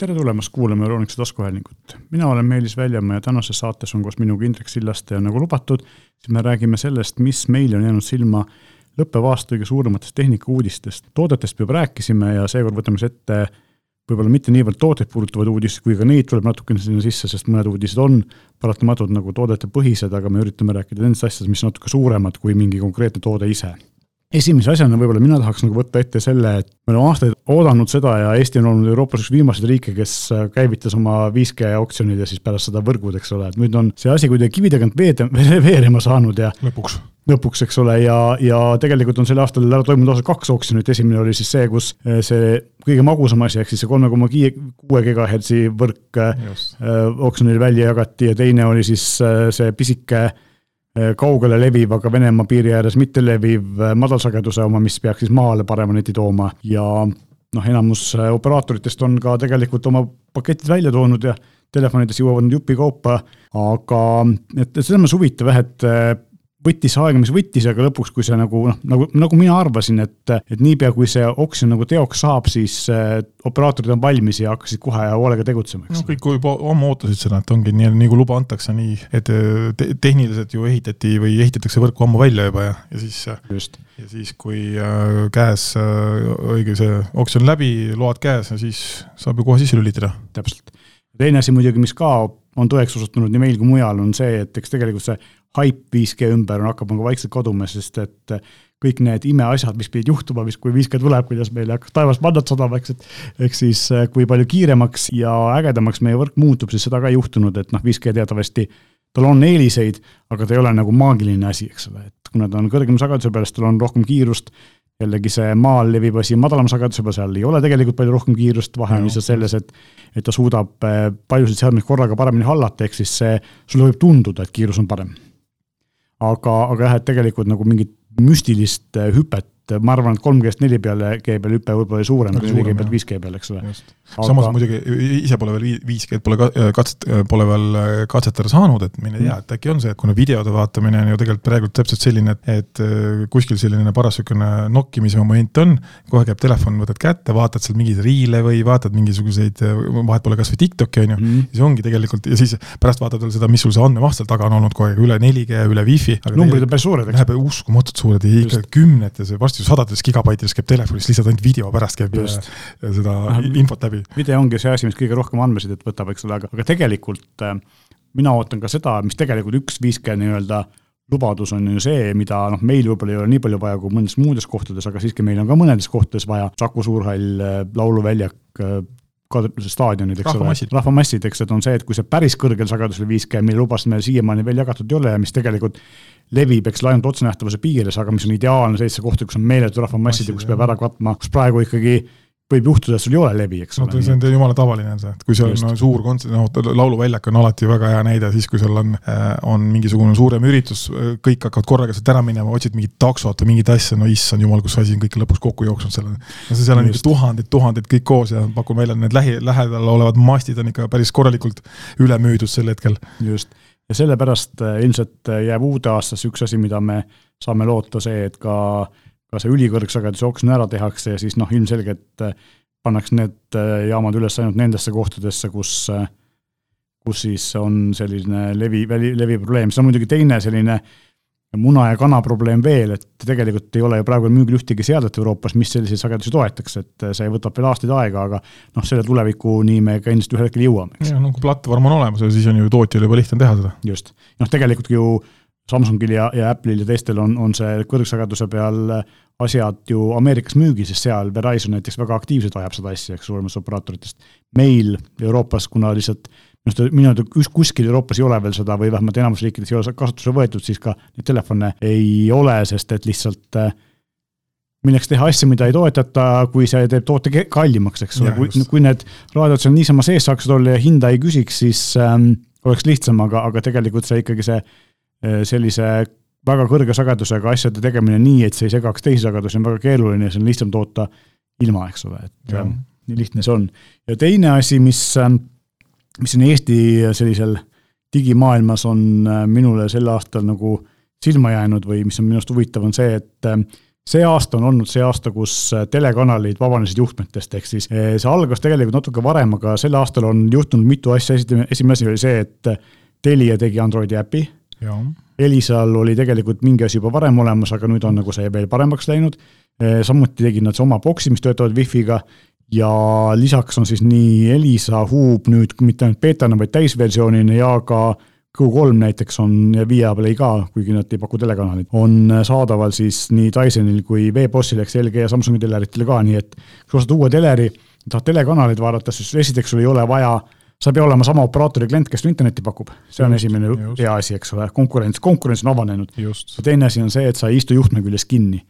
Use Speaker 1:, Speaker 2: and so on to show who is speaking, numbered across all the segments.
Speaker 1: tere tulemast kuulama Euroonikuse taskuhäälingut. mina olen Meelis Väljamaa ja tänases saates on koos minuga Indrek Sillaste ja nagu lubatud, siis me räägime sellest, mis meile on jäänud silma lõppeva aasta kõige suurematest tehnikauudistest. toodetest juba rääkisime ja seekord võtame siis ette võib-olla mitte niivõrd tooteid puudutavaid uudiseid, kui ka neid tuleb natukene sinna sisse, sest mõned uudised on paratamatult nagu toodetepõhised, aga me üritame rääkida nendest asjadest, mis natuke suuremad kui mingi konkreetne toode ise esimese asjana võib-olla mina tahaks nagu võtta ette selle, et me oleme aastaid oodanud seda ja Eesti on olnud Euroopas üks viimaseid riike, kes käivitas oma 5G oksjonid ja siis pärast seda võrgud, eks ole, et nüüd on see asi kuidagi kivi tagant veed, veerema saanud ja
Speaker 2: lõpuks.
Speaker 1: lõpuks, eks ole, ja, ja tegelikult on sel aastal ära toimunud lausa kaks oksjonit, esimene oli siis see, kus äh, see kõige magusam asi, ehk siis see kolme koma kuue gigahertsi võrk äh, oksjonil välja jagati ja teine oli siis see pisike kaugele leviv, aga Venemaa piiri ääres mitte leviv äh, madalsageduse oma, mis peaks siis maale parema neti tooma. Ja noh, enamus äh, operaatoritest on ka tegelikult oma paketid välja toonud ja telefonides jõuavad nad jupikaupa, aga et selles mõttes huvitav jah, et võttis aega, mis võttis, aga lõpuks, kui see nagu noh, nagu, nagu mina arvasin, et, et niipea, kui see oksjon nagu teoks saab, siis äh, operaatorid on valmis ja hakkasid kohe hoolega tegutsema,
Speaker 2: no kõik juba ammu ootasid seda, et ongi nii, nii kui luba antakse, nii et te, tehniliselt ju ehitati või ehitatakse võrku ammu välja juba ja, ja siis.
Speaker 1: just.
Speaker 2: ja siis, kui äh, käes äh, õige see oksjon läbi, load käes, siis saab ju kohe sisse lülitada.
Speaker 1: täpselt. Teine asi muidugi, mis ka on tõeks osutunud nii meil kui mujal, on see, et eks tegelikult see haip 5G ümber on, hakkab nagu vaikselt kaduma, sest et kõik need imeasjad, mis pidid juhtuma, mis, kui 5G tuleb, kuidas meile hakkab taevas mandad sadama, eks, et ehk siis kui palju kiiremaks ja ägedamaks meie võrk muutub, siis seda ka ei juhtunud, et noh, 5G teatavasti tal on eeliseid, aga ta ei ole nagu maagiline asi, eks ole, et kuna ta on kõrgema sageduse peal, siis tal on rohkem kiirust jällegi see maal leviv asi madalama sageduse peal, seal ei ole tegelikult palju rohkem kiirust, vahe on lihtsalt selles, et et ta suudab paljusid seadmeid korraga paremini hallata, ehk siis see, sulle võib tunduda, et kiirus on parem. Aga, aga jah, et tegelikult nagu mingit müstilist äh, hüpet et ma arvan, et 3G-st 4G peale hüpe võib-olla oli suurem kui 4G pealt 5G peale, eks ole.
Speaker 2: Aga... samas muidugi ise pole veel 5G-d pole katset, pole veel äh, katsetada saanud, et mine tea, et äkki on see, et kuna videode vaatamine on ju tegelikult praegu täpselt selline, et, et äh, kuskil selline paras niisugune nokkimise moment on, kohe käib telefon, võtad kätte, vaatad seal mingeid riile või vaatad mingisuguseid, äh, vahet pole kas või TikTok'i on ju mm, -hmm. siis ongi tegelikult ja siis pärast vaatad veel seda, mis sul see andmemaht seal taga on olnud kogu aeg, üle 4G, üle wifi.
Speaker 1: numbrid on päris suured,
Speaker 2: eks. Läheb uskumatult suured ikka kümnetes, varsti sadades gigabaitides käib telefonis, lihtsalt ainult video pärast käib Just. Äh, seda no, infot läbi.
Speaker 1: video ongi see asi, mis kõige rohkem andmesidet võtab, eks ole, aga, aga tegelikult äh, mina ootan ka seda, mis tegelikult üks 5G nii-öelda lubadus on ju see, mida noh, meil võib-olla ei ole nii palju vaja kui mõnedes muudes kohtades, aga siiski meil on ka mõnedes kohtades vaja, Saku Suurhall, äh, Lauluväljak, staadionid, eks ole, rahvamassid, eks, et on see, et kui see päris kõrgel sagedusel 5G, mille lubas meil siiamaani veel jagatud ei ole ja mis tegelikult levib, eks ole, ainult otsenähtavuse piires, aga mis on ideaalne sellisesse kohta, kus on meeletu rahvamassid ja kus peab ära katma, kus praegu ikkagi võib juhtuda, et sul ei ole levi, eks
Speaker 2: ole no,. see on jumala tavaline on see, et kui seal on no, suur kontsert, noh, lauluväljak on alati väga hea näide, siis kui seal on, äh, on mingisugune suurem üritus, kõik hakkavad korraga sealt ära minema, otsid mingit taksot või mingit asja, no issand jumal, kus asi on kõik lõpuks kokku jooksnud selle. no see seal on ikka tuhanded, tuhanded kõik koos ja pakun välja, need lähi, lähedal olevad mastid on ikka päris korralikult üle müüdud sel hetkel.
Speaker 1: just ja sellepärast äh, ilmselt äh, jääb uude aastasse üks asi, mida me saame loota, see, et ka, ka see ülikõrgsageduse oksjon ära tehakse ja siis noh, ilmselgelt äh, pannakse need jaamad üles ainult nendesse kohtadesse, kus, kus siis on selline levi, levi, leviprobleem, see on muidugi teine selline äh, muna ja kana probleem veel, et tegelikult ei ole ju praegu müügil ühtegi seadet Euroopas, mis selliseid sagedusi toetaks, et see võtab veel aastaid aega, aga noh, selle tulevikuni me ka ilmselt ühel hetkel jõuame.
Speaker 2: jah, no kui platvorm on olemas, siis on ju tootjal juba lihtne teha seda.
Speaker 1: just, noh tegelikult ju Samsungil ja, ja Apple'il ja teistel on, on see kõrgsageduse peal asjad ju Ameerikas müügil, sest seal. Verizon näiteks väga aktiivselt ajab seda asja, eks, suurematest operaatoritest. meil Euroopas, kuna lihtsalt minu arvates kuskil Euroopas ei ole veel seda või vähemalt enamus riikides ei ole kasutusele võetud, siis ka neid telefone ei ole, sest et lihtsalt äh, milleks teha asja, mida ei toetata, kui see teeb toote kallimaks, eks ole, kui, kui need raadiod seal niisama sees saaksid olla ja hinda ei küsiks, siis ähm, oleks lihtsam, aga, aga tegelikult see ikkagi see äh, sellise väga kõrge sagedusega asjade tegemine nii, et see ei segaks teisi sagedusi, on väga keeruline ja see on lihtsam toota ilma, eks ole, et ja. ähm, nii lihtne see on. ja teine asi, mis ähm, mis on Eesti sellisel digimaailmas on äh, minule sel aastal nagu silma jäänud või mis on minu arust huvitav, on see, et äh, see aasta on olnud see aasta, kus telekanalid vabanesid juhtmetest, ehk siis see algas tegelikult natuke varem, aga sel aastal on juhtunud mitu asja, esimene asi oli see, et Telia tegi Androidi äpi. Elisal oli tegelikult mingi asi juba varem olemas, aga nüüd on nagu see veel paremaks läinud. Eh, samuti tegid nad oma boksi, mis töötavad wifi'ga. Ja lisaks on siis nii Elisa Hub nüüd mitte ainult beetana, vaid täisversioonina ja ka Q3 näiteks on ja Viaplay ka, kuigi nad ei paku telekanalit, on saadaval siis nii Dysonil kui VBossil ehk LG ja Samsungi teleritel ka, nii et kui ostad uue teleri, tahad telekanaleid vaadata, siis esiteks sul ei ole vaja sa ei pea olema sama operaatori klient, kes sulle internetti pakub, see on just, esimene just. hea asi, eks ole, konkurents, konkurents on avanenud. ja teine asi on see, et sa ei istu juhtme küljes kinni.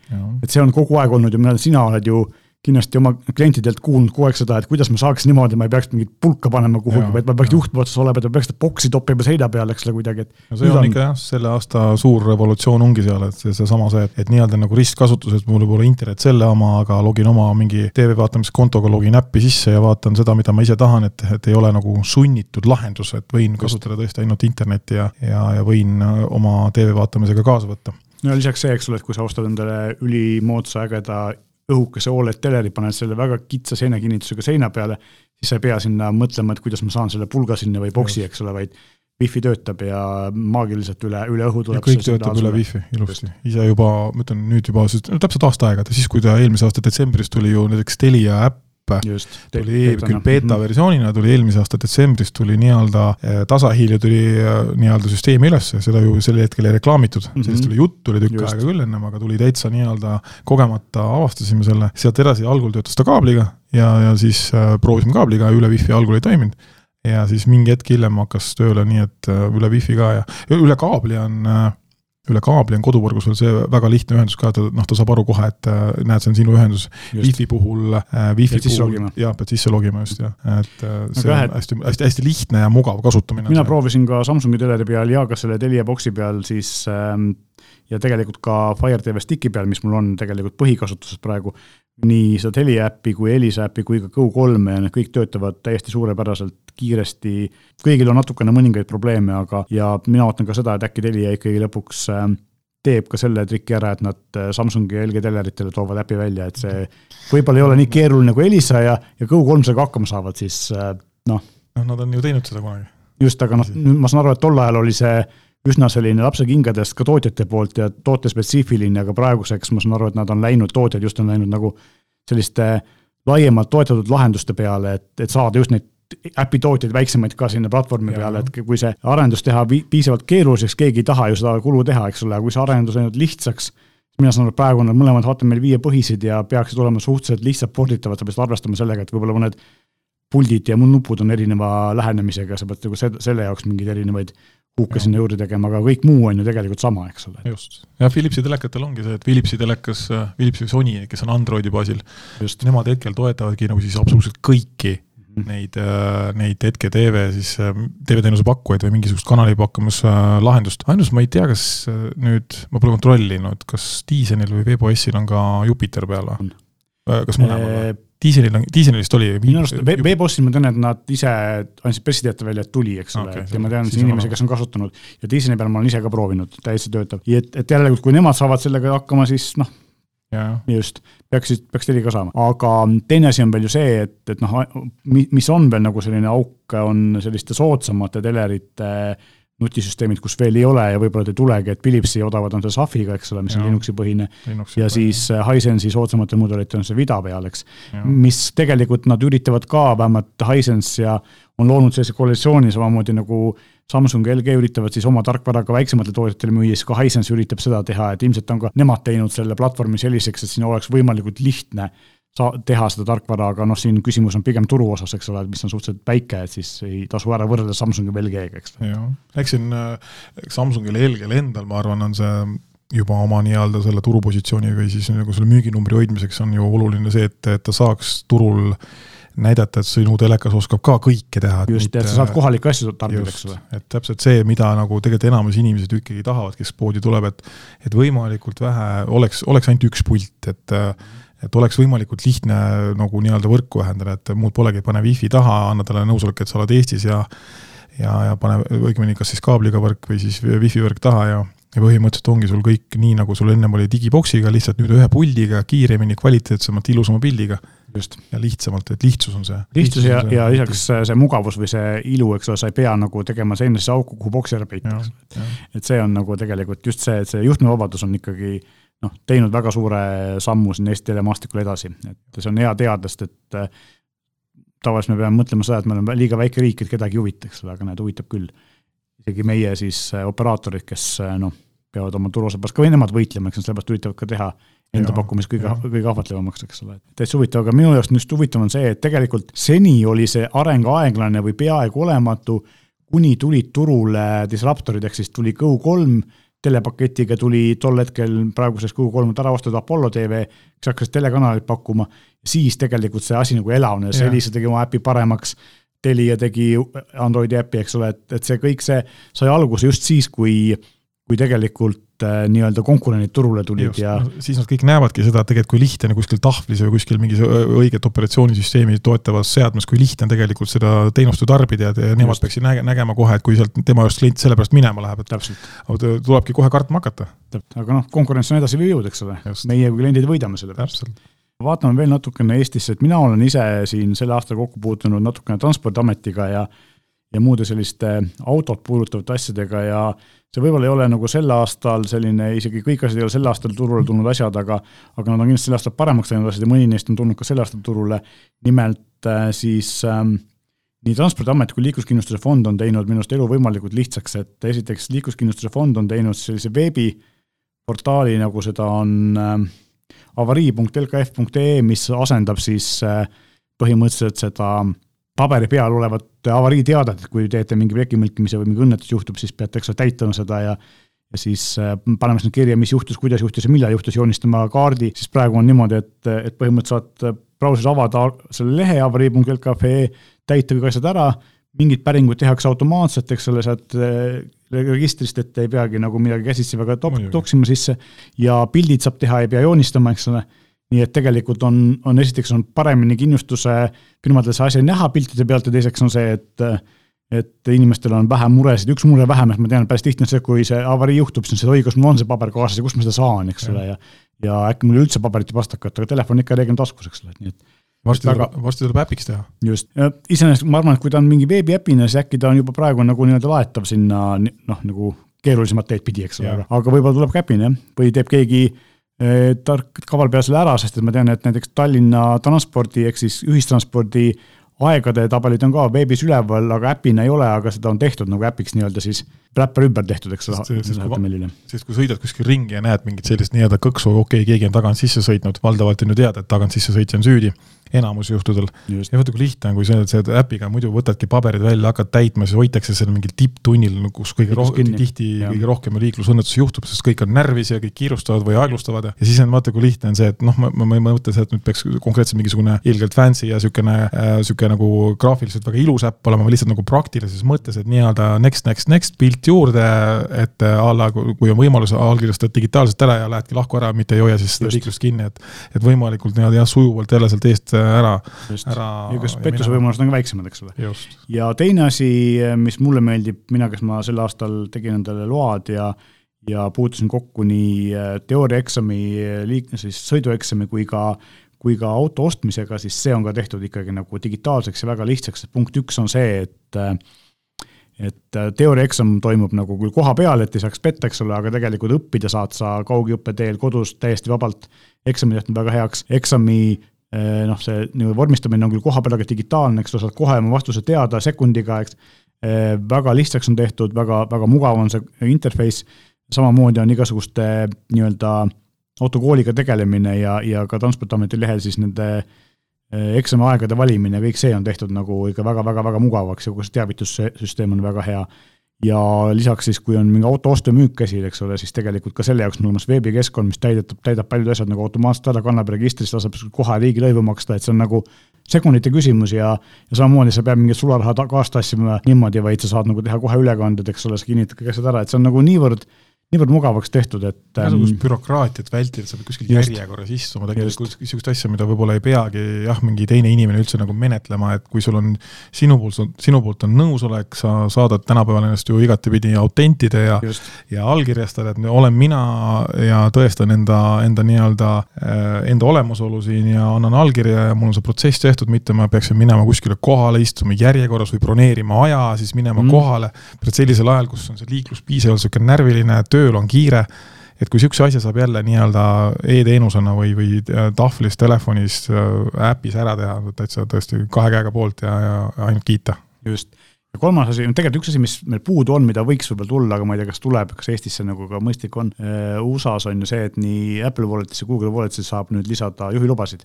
Speaker 1: et see on kogu aeg olnud ju, sina oled ju kindlasti oma klientidelt kuulnud kogu aeg seda, et kuidas ma saaks niimoodi, ma ei peaks mingit pulka panema kuhugi, vaid ma peaks juhtme otsas olema, et ma peaks seda boksi toppima seina peale, eks ole, kuidagi, et.
Speaker 2: see on, on ikka jah, selle aasta suur revolutsioon ongi seal, et see, seesama see, et, et nii-öelda nagu ristkasutus, et mul pole internet selle oma, aga login oma mingi tv vaatamiskontoga, login äppi sisse ja vaatan seda, mida ma ise tahan, et, et ei ole nagu sunnitud lahendus, et võin kasutada tõesti ainult internetti ja, ja, ja võin äh, oma tv vaatamisega kaasa võtta
Speaker 1: no lisaks see, eks ole, et kui sa ostad endale ülimoodsa ägeda õhukese Oled teleri, paned selle väga kitsa seenekinnitusega seina peale, siis sa ei pea sinna mõtlema, et kuidas ma saan selle pulga sinna või boksi, eks ole, vaid wifi töötab ja maagiliselt üle, üle õhu tuleb.
Speaker 2: kõik töötab üle wifi ilusti, ise juba, ma ütlen nüüd juba, sest no täpselt aasta aega, siis kui ta eelmise aasta detsembris tuli ju näiteks Telia äpp Just, tuli küll beeta mhm. versioonina, tuli eelmise aasta detsembris tuli nii-öelda eh, tasahiilja tuli eh, nii-öelda süsteemi ülesse, seda ju sel hetkel ei reklaamitud mm, -hmm. sellest oli juttu, oli tükk Just. aega küll ennem, aga tuli täitsa nii-öelda kogemata avastasime selle, sealt edasi algul töötas ta kaabliga ja, ja siis äh, proovisime kaabliga üle wifi algul ei toiminud ja siis mingi hetk hiljem hakkas tööle nii, et üle wifi ka ja üle kaabli on äh, üle kaabli on koduvõrgus veel see väga lihtne ühendus ka, ta noh, ta saab aru kohe, et äh, näed, see on sinu ühendus. Wi-Fi puhul äh,, Wi-Fi puhul, jah, pead sisse logima just jah, et äh, see Aga on hästi, hästi, hästi lihtne ja mugav kasutamine.
Speaker 1: mina proovisin ka Samsungi teleri peal ja ka selle Telia boksi peal siis ähm, ja tegelikult ka Fire TV Sticki peal, mis mul on tegelikult põhikasutuses praegu, nii seda Telia äppi kui Elisa äppi kui ka Go3-e ja need kõik töötavad täiesti suurepäraselt, kiiresti, kõigil on natukene mõningaid probleeme, aga, ja mina ootan ka seda, et äkki Telia ikkagi lõpuks äh, teeb ka selle triki ära, et nad äh, Samsungi ja LG teleritele toovad äpi välja, et see võib-olla ei ole nii keeruline kui Elisa ja, ja Go3-sega hakkama saavad, siis äh, noh.
Speaker 2: noh, nad on ju teinud seda kunagi.
Speaker 1: just, aga noh, ma saan aru, et tol ajal oli see üsna selline lapsekingadest ka tootjate poolt ja tootespetsiifiline, aga praeguseks ma saan aru, et nad on läinud, tootjad just on läinud nagu selliste laiemalt toetatud lahenduste peale, et, et saada just neid äpitootjaid väiksemaid ka sinna platvormi peale, et kui see arendus teha piisavalt keeruliseks, keegi ei taha ju seda kulu teha, eks ole, aga kui see arendus ainult lihtsaks, mina saan aru, et praegu nad mõlemad meil viie põhised ja peaksid olema suhteliselt lihtsalt porditavad, sa pead arvestama sellega, et võib-olla mõned puldid ja nupud on erineva lähenemisega, sa pead nagu selle jaoks mingeid erinevaid huuke sinna juurde tegema, aga kõik muu on ju tegelikult sama, eks ole.
Speaker 2: just, ja Philipsi telekatel ongi see, et Philipsi telekas, Philipsi või Sony, kes on Androidi baasil, nemad hetkel toetavadki nagu siis absoluutselt kõiki mm -hmm. neid, äh, neid hetke TV siis, äh, TV-teenuse pakkujaid või mingisugust kanali pakkumislahendust. ainus, ma ei tea, kas äh, nüüd, ma pole kontrollinud, kas Diisenil või VBS-il on ka Jupiter peal või? kas mõlemal või? Diiselil on, diiselil vist oli.
Speaker 1: minu arust V-Bossil ma tean, et nad ise andsid pressiteate välja, et tuli, eks ole okay,, et ja ma tean inimesi, kes on kasutanud. ja diiseli peal ma olen ise ka proovinud, täiesti töötab, et, et järelikult, kui nemad saavad sellega hakkama, siis noh. just, peaksid, peaks teil ka saama, aga teine asi on veel ju see, et, et noh, mis on veel nagu selline auk, on selliste soodsamate telerite äh, nutisüsteemid, kus veel ei ole ja võib-olla ei tulegi, et Philipsi odavad on see Safiga, eks ole, mis ja. on Linuxi põhine ja siis äh, Hisense'i soodsamatel mudelitel on see Vida peal, eks. mis tegelikult nad üritavad ka, vähemalt Hisense ja on loonud sellise koalitsiooni samamoodi nagu Samsung ja LG üritavad siis oma tarkvaraga väiksematele tootjatele müüa, siis ka Hisense üritab seda teha, et ilmselt on ka nemad teinud selle platvormi selliseks, et siin oleks võimalikult lihtne saa-, teha seda tarkvara, aga noh, siin küsimus on pigem turu osas, eks ole, mis on suhteliselt väike, et siis ei tasu ära võrrelda Samsungi või LG-ga, eks.
Speaker 2: jah, eks siin Samsungil ja LG-l endal, ma arvan, on see juba oma nii-öelda selle turupositsiooni või siis nagu selle müüginumbri hoidmiseks on ju oluline see, et, et ta saaks turul näidata, et sinu telekas oskab ka kõike teha.
Speaker 1: just, et sa saad kohalikke asju tarbida, eks ole.
Speaker 2: et täpselt see, mida nagu tegelikult enamus inimesed ikkagi tahavad, kes poodi tuleb, et et võimalikult vähe oleks, oleks ainult üks pult, et et oleks võimalikult lihtne nagu nii-öelda võrku ühendada, et muud polegi, pane wifi taha, anna talle nõusolek, et sa oled Eestis ja ja, ja pane õigemini kas siis kaabliga võrk või siis wifi võrk taha ja ja põhimõtteliselt ongi sul kõik nii, nagu sul ennem oli digiboksiga, lihtsalt nüüd ühe puldiga, kiiremini, kvaliteetsemalt, ilusama pildiga.
Speaker 1: Just.
Speaker 2: ja lihtsamalt, et lihtsus on see.
Speaker 1: lihtsus ja, ja lisaks see mugavus või see ilu, eks ole, sa ei pea nagu tegema seinasesse auku, kuhu boksi ära peita, eks ole. et see on nagu tegelikult just see, et see juhtmevabadus on ikkagi noh, teinud väga suure sammu siin Eesti telemaastikul edasi, et see on hea teada, sest et äh, tavaliselt me peame mõtlema seda, et me oleme liiga väike riik, et kedagi ei huvita, eks ole, aga näed, huvitab küll. isegi meie siis äh, operaatorid, kes äh, noh, peavad oma turuosa pärast ka nemad võitlema, eks nad sellepärast üritavad ka teha enda pakkumist kõige, kõige ahvatlevamaks, eks ole. täitsa huvitav, aga minu jaoks just huvitav on see, et tegelikult seni oli see areng aeglane või peaaegu olematu, kuni tulid turule disruptorid, ehk siis tuli Go3 telepaketiga tuli tol hetkel praeguseks Go3 ära ostetud Apollo tv, kes hakkas telekanaleid pakkuma, siis tegelikult see asi nagu elavnes, Elisa tegi oma äpi paremaks, Telia tegi Androidi äpi, eks ole, et, et see kõik see sai alguse just siis, kui kui tegelikult äh, nii-öelda konkurendid turule tulid Just, ja
Speaker 2: no, siis nad kõik näevadki seda, et tegelikult kui lihtne kuskil tahvlis või kuskil mingis õiget operatsioonisüsteemi toetavas seadmes, kui lihtne on tegelikult seda teenust ju tarbida ja nemad peaksid näge-, nägema kohe, et kui sealt tema just klient sellepärast minema läheb, et
Speaker 1: täpselt.
Speaker 2: tulebki kohe kartma hakata.
Speaker 1: aga noh, konkurents on edasiviiv jõud, eks ole, meie kui kliendid võidame selle
Speaker 2: pärast.
Speaker 1: Vaatame veel natukene Eestisse, et mina olen ise siin sel aastal kokku puutunud natukene Transpordiametiga ja ja muude selliste autot puudutavate asjadega ja see võib-olla ei ole nagu sel aastal selline, isegi kõik asjad ei ole sel aastal turule tulnud asjad, aga aga nad on kindlasti sel aastal paremaks läinud asjad ja mõni neist on tulnud ka sel aastal turule, nimelt äh, siis ähm, nii Transpordiamet kui Liikluskindlustuse Fond on teinud minu arust elu võimalikult lihtsaks, et esiteks Liikluskindlustuse Fond on teinud sellise veebiportaali, nagu seda on äh, avarii.lkf.ee, mis asendab siis äh, põhimõtteliselt seda äh, paberi peal olevat avariiteadet, et kui teete mingi plekimõlkimise või mingi õnnetus juhtub, siis peate, eks ole, täitma seda ja ja siis äh, paneme sinna kirja, mis juhtus, kuidas juhtus ja millal juhtus, joonistama kaardi, siis praegu on niimoodi, et, et põhimõtteliselt saad brauseris avada selle lehe avarii.lkfe, täita kõik asjad ära, mingid päringud tehakse automaatselt, eks ole, sealt äh, registrist, et ei peagi nagu midagi käsitsi väga tok-, toksima sisse ja pildid saab teha, ei pea joonistama, eks ole nii et tegelikult on, on esiteks on paremini kindlustuse firmadel see asi näha piltide pealt ja teiseks on see, et et inimestel on vähem muresid, üks mure vähem, et ma tean, päris tihti on see, kui see avarii juhtub, siis on see, oi, kas mul on see paber kaasas ja kust ma seda saan, eks ole, ja ja äkki mul üldse paberit ei pastakat, aga telefon ikka reeglina taskus, eks ole, nii et
Speaker 2: varsti tuleb, varsti tuleb äpiks teha.
Speaker 1: just, iseenesest ma arvan, et kui ta on mingi veebiäpina, siis äkki ta on juba praegu nagu nii-öelda laetav sinna noh, nagu keerulisemat teed pidi, eks ole, aga võib-olla tuleb ka äpina jah, või teeb keegi äh, tark kaval pea selle ära, sest et ma tean, et näiteks Tallinna transpordi ehk siis ühistranspordi aegade tabelid on ka veebis üleval, aga äpina ei ole, aga seda on tehtud nagu äpiks nii-öelda siis pläpper ümber tehtud, eks ole.
Speaker 2: sest kui sõidad kuskil ringi ja näed mingit sellist nii-öelda kõksu, okei okay,, keegi on tagant sisse sõitnud, valdavalt on ju teada, et tagant sissesõitja on süüdi enamus juhtudel. ja vaata, kui lihtne on, kui sa sa äpiga muidu võtadki paberid välja, hakkad täitma, siis hoitakse seal mingil tipptunnil, kus kõige rohkem, tihti ja. kõige rohkem liiklusõnnetusi juhtub, sest kõik on närvis ja kõik kiirustavad või aeglustavad ja, ja siis on vaata, kui lihtne on see, et noh, ma, ma, ma ei mõtle seda, et nüüd peaks konkreetselt mingisugune ilgelt fancy ja niisugune äh,, niisugune nagu graafiliselt väga ilus äpp olema, lihtsalt nagu praktilises mõttes, et nii-öelda next, next, next pilt juurde, et a la kui on võimalus, allkirjastad digitaalselt ära ja lähedki lahku ära, mitte ei hoia siis seda liiklust kinni, et et võimalikult nii-öelda jah, sujuvalt jälle sealt eest ära, ära.
Speaker 1: niisugused pettuse võimalused on ka väiksemad, eks ole. ja teine asi, mis mulle meeldib, mina, kes ma sel aastal tegin endale load ja ja puutusin kokku nii äh, teooriaeksami, liik-, siis sõidueksami kui ka kui ka auto ostmisega, siis see on ka tehtud ikkagi nagu digitaalseks ja väga lihtsaks, et punkt üks on see, et äh, et äh, teooriaeksam toimub nagu küll koha peal, et ei saaks petta, eks ole, aga tegelikult õppida saad sa kaugõppe teel kodus täiesti vabalt. eksami tehtud väga heaks, eksami Eh, noh, see nii-öelda vormistamine on küll kohapeal, aga digitaalne, eks sa saad kohe oma vastuse teada sekundiga, eks. Eh, väga lihtsaks on tehtud, väga, väga mugav on see interface, samamoodi on igasuguste nii-öelda autokooliga tegelemine ja, ja ka Transpordiameti lehel siis nende eh, eksamiaegade valimine, kõik see on tehtud nagu ikka väga-väga-väga mugavaks ja kogu see teavitussüsteem on väga hea. Ja lisaks siis, kui on mingi auto ostu ja müük käsil, eks ole, siis tegelikult ka selle jaoks on olemas veebikeskkond, mis täidetab, täidab paljud asjad nagu automaatselt ära, kannab registrist, laseb kohe riigilõivu maksta, et see on nagu sekundite küsimus ja, ja samamoodi sa pead mingit sularaha kaasa tassima niimoodi, vaid sa saad nagu teha kohe ülekanded, eks ole, sa kinnitad kõik asjad ära, et see on nagu niivõrd niivõrd mugavaks tehtud, et
Speaker 2: igasugust ähm, bürokraatiat vältida, sa pead kuskil järjekorras istuma, tegelikult niisugust asja, mida võib-olla ei peagi jah, mingi teine inimene üldse nagu menetlema, et kui sul on sinu poolt, sinu poolt on nõusolek, sa saadad tänapäeval ennast ju igatepidi autentida ja just. ja allkirjastada, et olen mina ja tõestan enda, enda nii-öelda, äh, enda olemasolu siin ja annan allkirja ja mul on see protsess tehtud, mitte ma peaksin minema kuskile kohale, istuma järjekorras või broneerima aja, siis minema mm. kohale, sellisel ajal, kus on see liiklus piisavalt niisugune närviline, töö tööl on kiire, et kui niisuguse asja saab jälle nii-öelda e-teenusena või, või äh, tahvlis, telefonis, äh, äpis ära teha, täitsa tõesti kahe käega poolt ja, ja ainult kiita.
Speaker 1: just, ja kolmas asi, tegelikult üks asi, mis meil puudu on, mida võiks võib-olla tulla, aga ma ei tea, kas tuleb, kas Eestis see nagu ka mõistlik on, äh, USA-s on ju see, et nii Apple Walletisse, Google Walletisse saab nüüd lisada juhilubasid.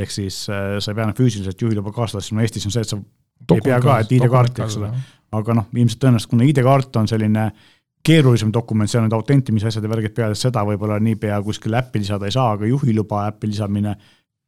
Speaker 1: ehk siis sa ei pea enam füüsiliselt juhiluba kaasa laskma, Eestis on see, et sa Dokun ei pea ka, et ID-kaarti, eks ole. aga noh, ilmselt tõenäoliselt, kuna ID-kaart on selline äh, keerulisem dokument, seal need autentimise asjad ja värgid peale, seda võib-olla niipea kuskile äppi lisada ei saa, aga juhiluba äppi lisamine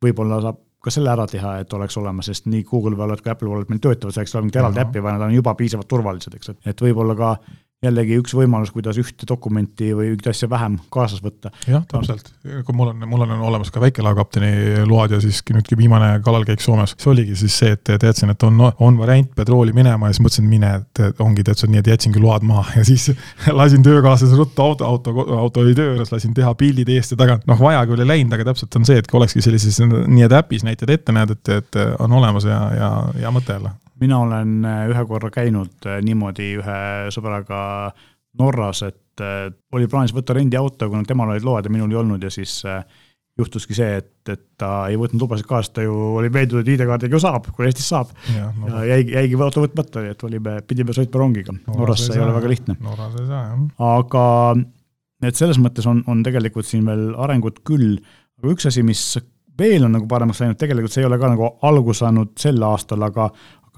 Speaker 1: võib-olla saab ka selle ära teha, et oleks olemas, sest nii Google Wallet kui Apple Wallet meil töötavad, selleks ei ole mingit eraldi äppi, vaid nad on juba piisavalt turvalised, eks, et, et võib-olla ka jällegi üks võimalus, kuidas ühte dokumenti või ühte asja vähem kaasas võtta.
Speaker 2: jah, täpselt, kui mul on, mul on olemas ka väikelaevakapteni load ja siis nüüdki viimane kalalkäik Soomes, see oligi siis see, et teadsin, et on, on variant petrooli minema ja siis mõtlesin, et mine, et ongi täitsa nii, et jätsingi load maha. Ja siis lasin töökaaslase ruttu auto, auto, auto oli töö juures, lasin teha pildid eest ja tagant, noh, vaja küll ei läinud, aga täpselt on see, et kui olekski sellises nii-öelda äpis näited ette näed, et, et on olemas ja, ja hea mõte jälle
Speaker 1: mina olen äh, ühe korra käinud äh, niimoodi ühe sõbraga Norras, et äh, oli plaanis võtta rendiauto, kuna temal olid load ja minul ei olnud ja siis juhtuski see, et, et ta ei võtnud lubasid kaasa, ta ju oli veendunud, et ID-kaardiga ju saab, kui Eestis saab. ja, no. ja jäigi, jäigi auto võtmata, nii et olime, pidime sõitma rongiga. Norrasse ei ole väga lihtne.
Speaker 2: Norras ei saa, jah.
Speaker 1: aga et selles mõttes on, on tegelikult siin veel arengut küll, aga üks asi, mis veel on nagu paremaks läinud, tegelikult see ei ole ka nagu alguse saanud sel aastal, aga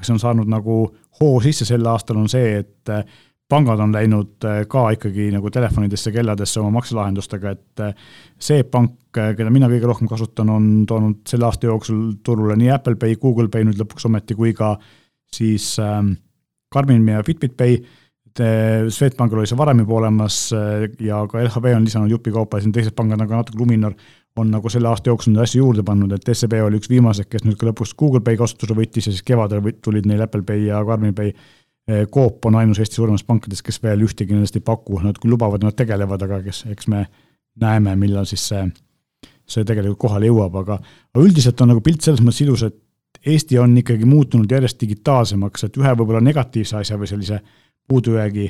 Speaker 1: see on saanud nagu hoo sisse sel aastal, on see, et äh, pangad on läinud äh, ka ikkagi nagu telefonidesse, kelladesse oma makselahendustega, et äh, see pank, keda mina kõige rohkem kasutan, on toonud selle aasta jooksul turule nii Apple Pay, Google Pay nüüd lõpuks ometi, kui ka siis ähm, Karmin ja Fitbit Pay. Swedbankil oli see varem juba olemas ja ka LHV on lisanud jupikaupa ja siin teised pangad nagu natuke Luminor on nagu selle aasta jooksul neid asju juurde pannud, et SEB oli üks viimaseid, kes nüüd ka lõpuks Google Pay kasutusele võttis ja siis kevadel tulid neil Apple Pay ja Karmi Pay. Eh, Coop on ainus Eesti suuremast pankadest, kes veel ühtegi nendest ei paku, nad küll lubavad, nad tegelevad, aga kes, eks me näeme, millal siis see, see tegelikult kohale jõuab, aga üldiselt on nagu pilt selles mõttes ilus, et Eesti on ikkagi muutunud järjest digitaalsemaks, et ühe võib-olla negatiivse asja või sellise puudujäägi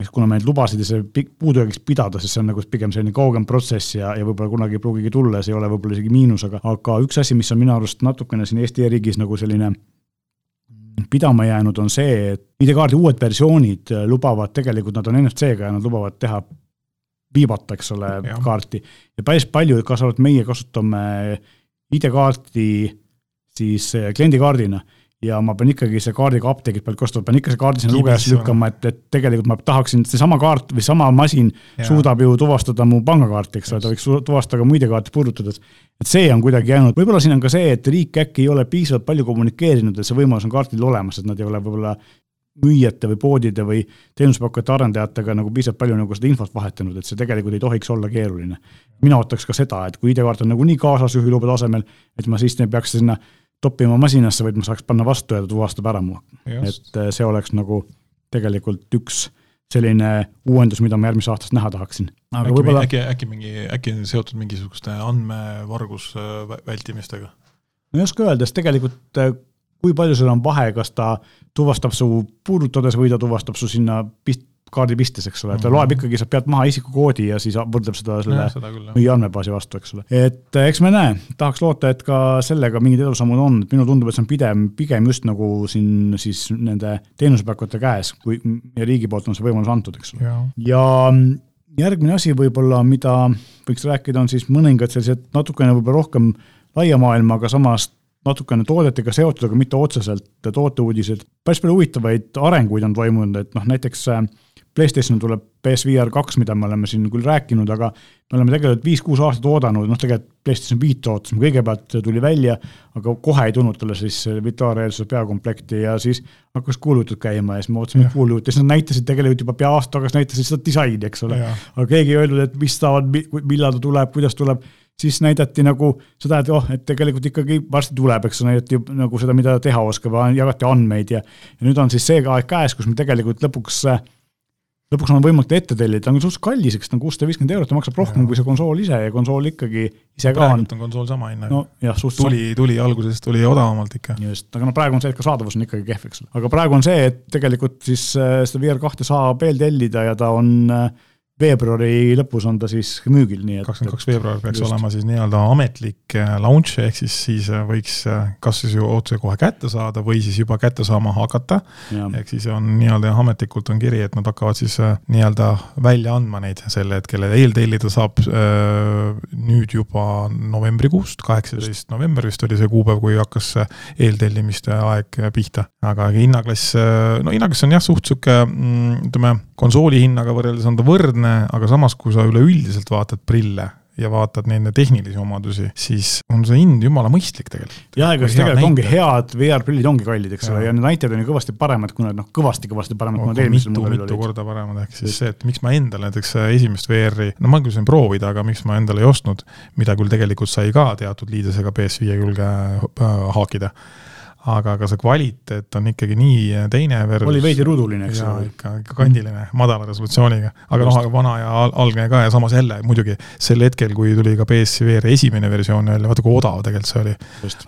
Speaker 1: ehk kuna me neid lubasid ei saa puudujäägiks pidada, sest see on nagu pigem selline kaugem protsess ja, ja võib-olla kunagi ei pruugigi tulla ja see ei ole võib-olla isegi miinus, aga, aga üks asi, mis on minu arust natukene siin Eesti e-riigis nagu selline pidama jäänud, on see, et ID-kaardi uued versioonid lubavad, tegelikult nad on NFC-ga ja nad lubavad teha viibata, eks ole, kaarti. ja päris palju, kaasa arvatud meie kasutame ID-kaarti siis kliendikaardina ja ma pean ikkagi see kaardiga apteegist pealt kostma, pean ikka see kaardi sinna lugejasse lükkama, et, et tegelikult ma tahaksin, seesama kaart või sama masin ja. suudab ju tuvastada mu pangakaarti, eks ole, ta võiks tuvastada ka muide kaarte puudutades. et see on kuidagi jäänud, võib-olla siin on ka see, et riik äkki ei ole piisavalt palju kommunikeerinud, et see võimalus on kaartidel olemas, et nad ei ole võib-olla müüjate või poodide või teenusepakkujate arendajatega nagu piisavalt palju nagu seda infot vahetanud, et see tegelikult ei tohiks olla keeruline. mina ootaks ka seda, et kui ID-kaart on nagunii kaasas juhiluba tasemel, et ma siis peaks sinna toppima masinasse, vaid ma saaks panna vastu ja ta tuvastab ära mu. et äh, see oleks nagu tegelikult üks selline uuendus, mida ma järgmisest aastast näha tahaksin.
Speaker 2: aga äkki, võibolla... äkki, äkki mingi, äkki on seotud mingisuguste andmevargus äh, vältimistega?
Speaker 1: no ei oska öelda, sest tegelikult äh, kui palju seal on vahe, kas ta tuvastab su puudutades või ta tuvastab su sinna pist-, kaardi pistes, eks ole, ta mm -hmm. loeb ikkagi sealt pealt maha isikukoodi ja siis võrdleb seda selle mingi andmebaasi vastu, eks ole. et eks me näe, tahaks loota, et ka sellega mingid edusammud on, et minule tundub, et see on pigem, pigem just nagu siin siis nende teenusepakkujate käes, kui ja riigi poolt on see võimalus antud, eks ole. ja järgmine asi võib-olla, mida võiks rääkida, on siis mõningad sellised natukene võib-olla rohkem laia maailma, aga samas natukene toodetega seotud, aga mitte otseselt tooteuudised. päris palju huvitavaid arenguid on toimunud, et noh, näiteks äh, PlayStation tuleb PSVR kaks, mida me oleme siin küll rääkinud, aga me oleme tegelikult viis-kuus aastat oodanud, noh tegelikult PlayStation viit ootasime, kõigepealt tuli välja, aga kohe ei tulnud talle siis virtuaalreaalsuse peakomplekti ja siis hakkas kuulujutud käima ja siis me ootasime kuulujutte, siis nad näitasid tegelikult juba pea aasta tagasi näitasid seda disaini, eks ole. aga keegi ei öelnud, et mis ta on, millal ta tuleb, kuidas tuleb. Siis näidati nagu seda, et oh, et tegelikult ikkagi varsti tuleb, eks näidati nagu seda, mida teha oskab, jagati andmeid ja, ja nüüd on siis see aeg käes, kus me tegelikult lõpuks lõpuks on võimalik ta ette tellida, ta on suhteliselt kallis, eks ta on kuussada viiskümmend eurot, ta maksab rohkem ja. kui see konsool ise ja konsool ikkagi ise ka
Speaker 2: on. on konsool sama hinnaga
Speaker 1: no,.
Speaker 2: tuli, tuli alguses tuli odavamalt ikka.
Speaker 1: just, aga no praegu on see, et ka saadavus on ikkagi kehv, eks ole. aga praegu on see, et tegelikult siis äh, seda VR kahte saab veel tellida ja ta on äh, veebruari lõpus on ta siis müügil, nii et
Speaker 2: kakskümmend kaks veebruar peaks just. olema siis nii-öelda ametlik äh, launch, ehk siis siis äh, võiks äh, kas siis ju otse kohe kätte saada või siis juba kätte saama hakata. ehk siis on nii-öelda ametlikult on kiri, et nad hakkavad siis nii-öelda välja andma neid sel hetkel, eeltellida saab nüüd juba novembrikuust, kaheksateist november vist oli see kuupäev, kui hakkas eeltellimiste aeg pihta. aga hinnaklass, no hinnaklass on jah, suht sihuke mm, ütleme, konsooli hinnaga võrreldes on ta võrdne, aga samas, kui sa üleüldiselt vaatad prille ja vaatad nende tehnilisi omadusi, siis on see hind jumala mõistlik tegelikult.
Speaker 1: jah, ega siis tegelikult ongi head VR-prillid ongi kallid, eks ole, ja need näitajad on ju kõvasti paremad, kui nad noh, kõvasti-kõvasti paremad, kui nad eelmisel
Speaker 2: mudelil olid. mitu korda paremad, ehk siis see, et miks ma endale näiteks esimest VR-i, no ma küll sain proovida, aga miks ma endale ei ostnud, mida küll tegelikult sai ka teatud liidesega PS5 külge äh, haakida aga ka see kvaliteet on ikkagi nii teine
Speaker 1: versus. oli veidi ruuduline, eks
Speaker 2: ole. ikka, ikka kandiline, madala resolutsiooniga, aga noh, aga vana ja algne ka ja samas jälle muidugi sel hetkel, kui tuli ka PSVR esimene versioon jälle, vaata kui odav tegelikult see oli.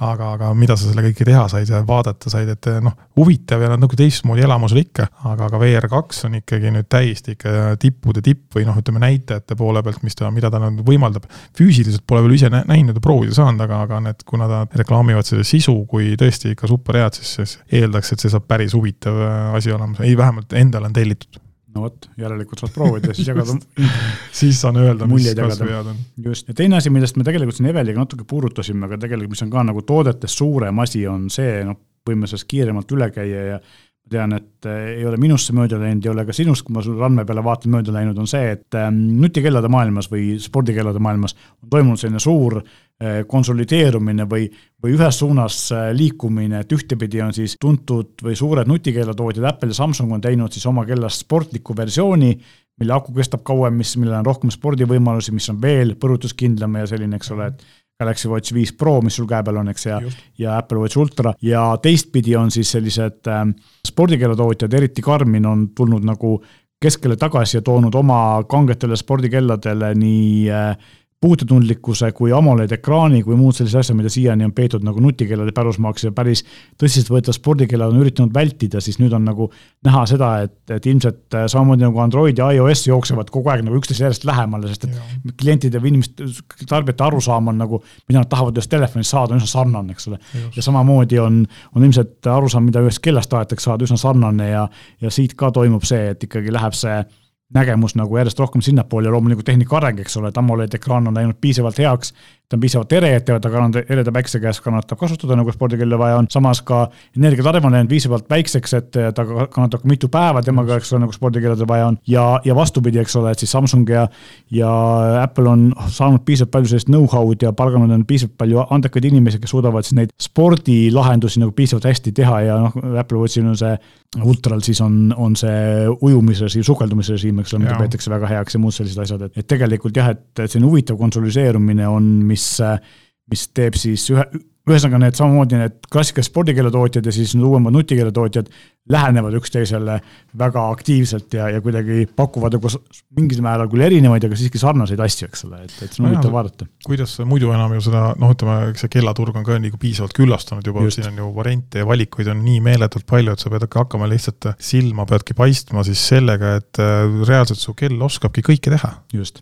Speaker 2: aga, aga mida sa selle kõike teha said ja vaadata said, et noh, huvitav ja nagu teistmoodi elamus oli ikka, aga ka VR kaks on ikkagi nüüd täiesti ikka tippude tipp või noh, ütleme näitajate poole pealt, mis ta, mida ta nüüd võimaldab. füüsiliselt pole veel ise näinud ja proovida saanud, aga, aga need, kuna ta reklaamivad selle sisu kui tõesti ikka super head, siis, siis eeldaks, et see saab päris huvitav äh, asi olema, ei vähemalt endale on tellitud.
Speaker 1: No vot, järelikult saad proovida siis jagada.
Speaker 2: Siis saan öelda, mis kasvõi head on.
Speaker 1: just, ja teine asi, millest me tegelikult siin Eveliga natuke puudutasime, aga tegelikult, mis on ka nagu toodetest suurem asi, on see, noh, võime sellest kiiremalt üle käia ja ma tean, et äh, ei ole minusse mööda läinud, ei ole ka sinust, kui ma sul randme peale vaatan, mööda läinud, on see, et ähm, nutikellade maailmas või spordikellade maailmas on toimunud selline suur äh, konsolideerumine või, või ühes suunas äh, liikumine, et ühtepidi on siis tuntud või suured nutikellatootjad, Apple ja Samsung on teinud siis oma kellast sportliku versiooni, mille aku kestab kauem, mis, millel on rohkem spordivõimalusi, mis on veel põrutuskindlam ja selline, eks ole, et Galaxy Watch viis Pro, mis sul käe peal on, eks, ja, ja Apple Watch Ultra. Ja teistpidi on siis sellised äh, spordikeelatootjad, eriti Garmin on tulnud nagu keskele tagasi ja toonud oma kangetele spordikelladele nii äh, puututundlikkuse kui AMOLED ekraani kui muud sellised asjad, mida siiani on peetud nagu nutikellade pärusmaaks ja päris tõsiseltvõetav spordikellad on üritanud vältida, siis nüüd on nagu näha seda, et, et ilmselt äh, samamoodi nagu Android ja iOS jooksevad kogu aeg nagu üksteise järjest lähemale, sest et ja. klientide või inimeste, tarbijate arusaam on nagu, mida nad tahavad ühest telefonist saada, on üsna sarnane, eks ole. ja samamoodi on, on ilmselt arusaam, mida ühest kellast tahetakse saada, üsna sarnane ja, ja siit ka toimub see, et ikkagi läheb see nägemus nagu järjest rohkem sinnapoole ja loomulikult tehnika areng, eks ole, et AMOLED ekraan on läinud piisavalt heaks ta on piisavalt ere, et ta kannata, ereda päikse käes kannatab kasutada, nagu spordikella vaja on, samas ka energiatarve on läinud piisavalt väikseks, et ta kannatab ka mitu päeva temaga, eks ole, nagu spordikelladel vaja on. ja, ja vastupidi, eks ole, et siis Samsung ja, ja Apple on saanud piisavalt palju sellist know-how'd ja palganud on piisavalt palju andekaid inimesi, kes suudavad siis neid spordilahendusi nagu piisavalt hästi teha ja noh, Apple Watchil on see ultral siis on, on see ujumisrežiim, sukeldumisrežiim, eks ole, mida peetakse väga heaks ja muud sellised asjad, et, et tegelikult jah, et, et selline huvitav konsoliseerumine on, mis mis, mis teeb siis ühe, ühesõnaga need samamoodi need klassikalised spordikeeletootjad ja siis need uuemad nutikeeletootjad lähenevad üksteisele väga aktiivselt ja, ja kuidagi pakuvad nagu mingil määral küll erinevaid, aga siiski sarnaseid asju, eks ole, et, et see on huvitav vaadata.
Speaker 2: kuidas muidu enam ju seda, noh, ütleme, see kellaturg on ka nagu piisavalt küllastunud juba, siin on ju variante ja valikuid on nii meeletult palju, et sa pead hakkama lihtsalt, silma peadki paistma siis sellega, et äh, reaalselt su kell oskabki kõike teha.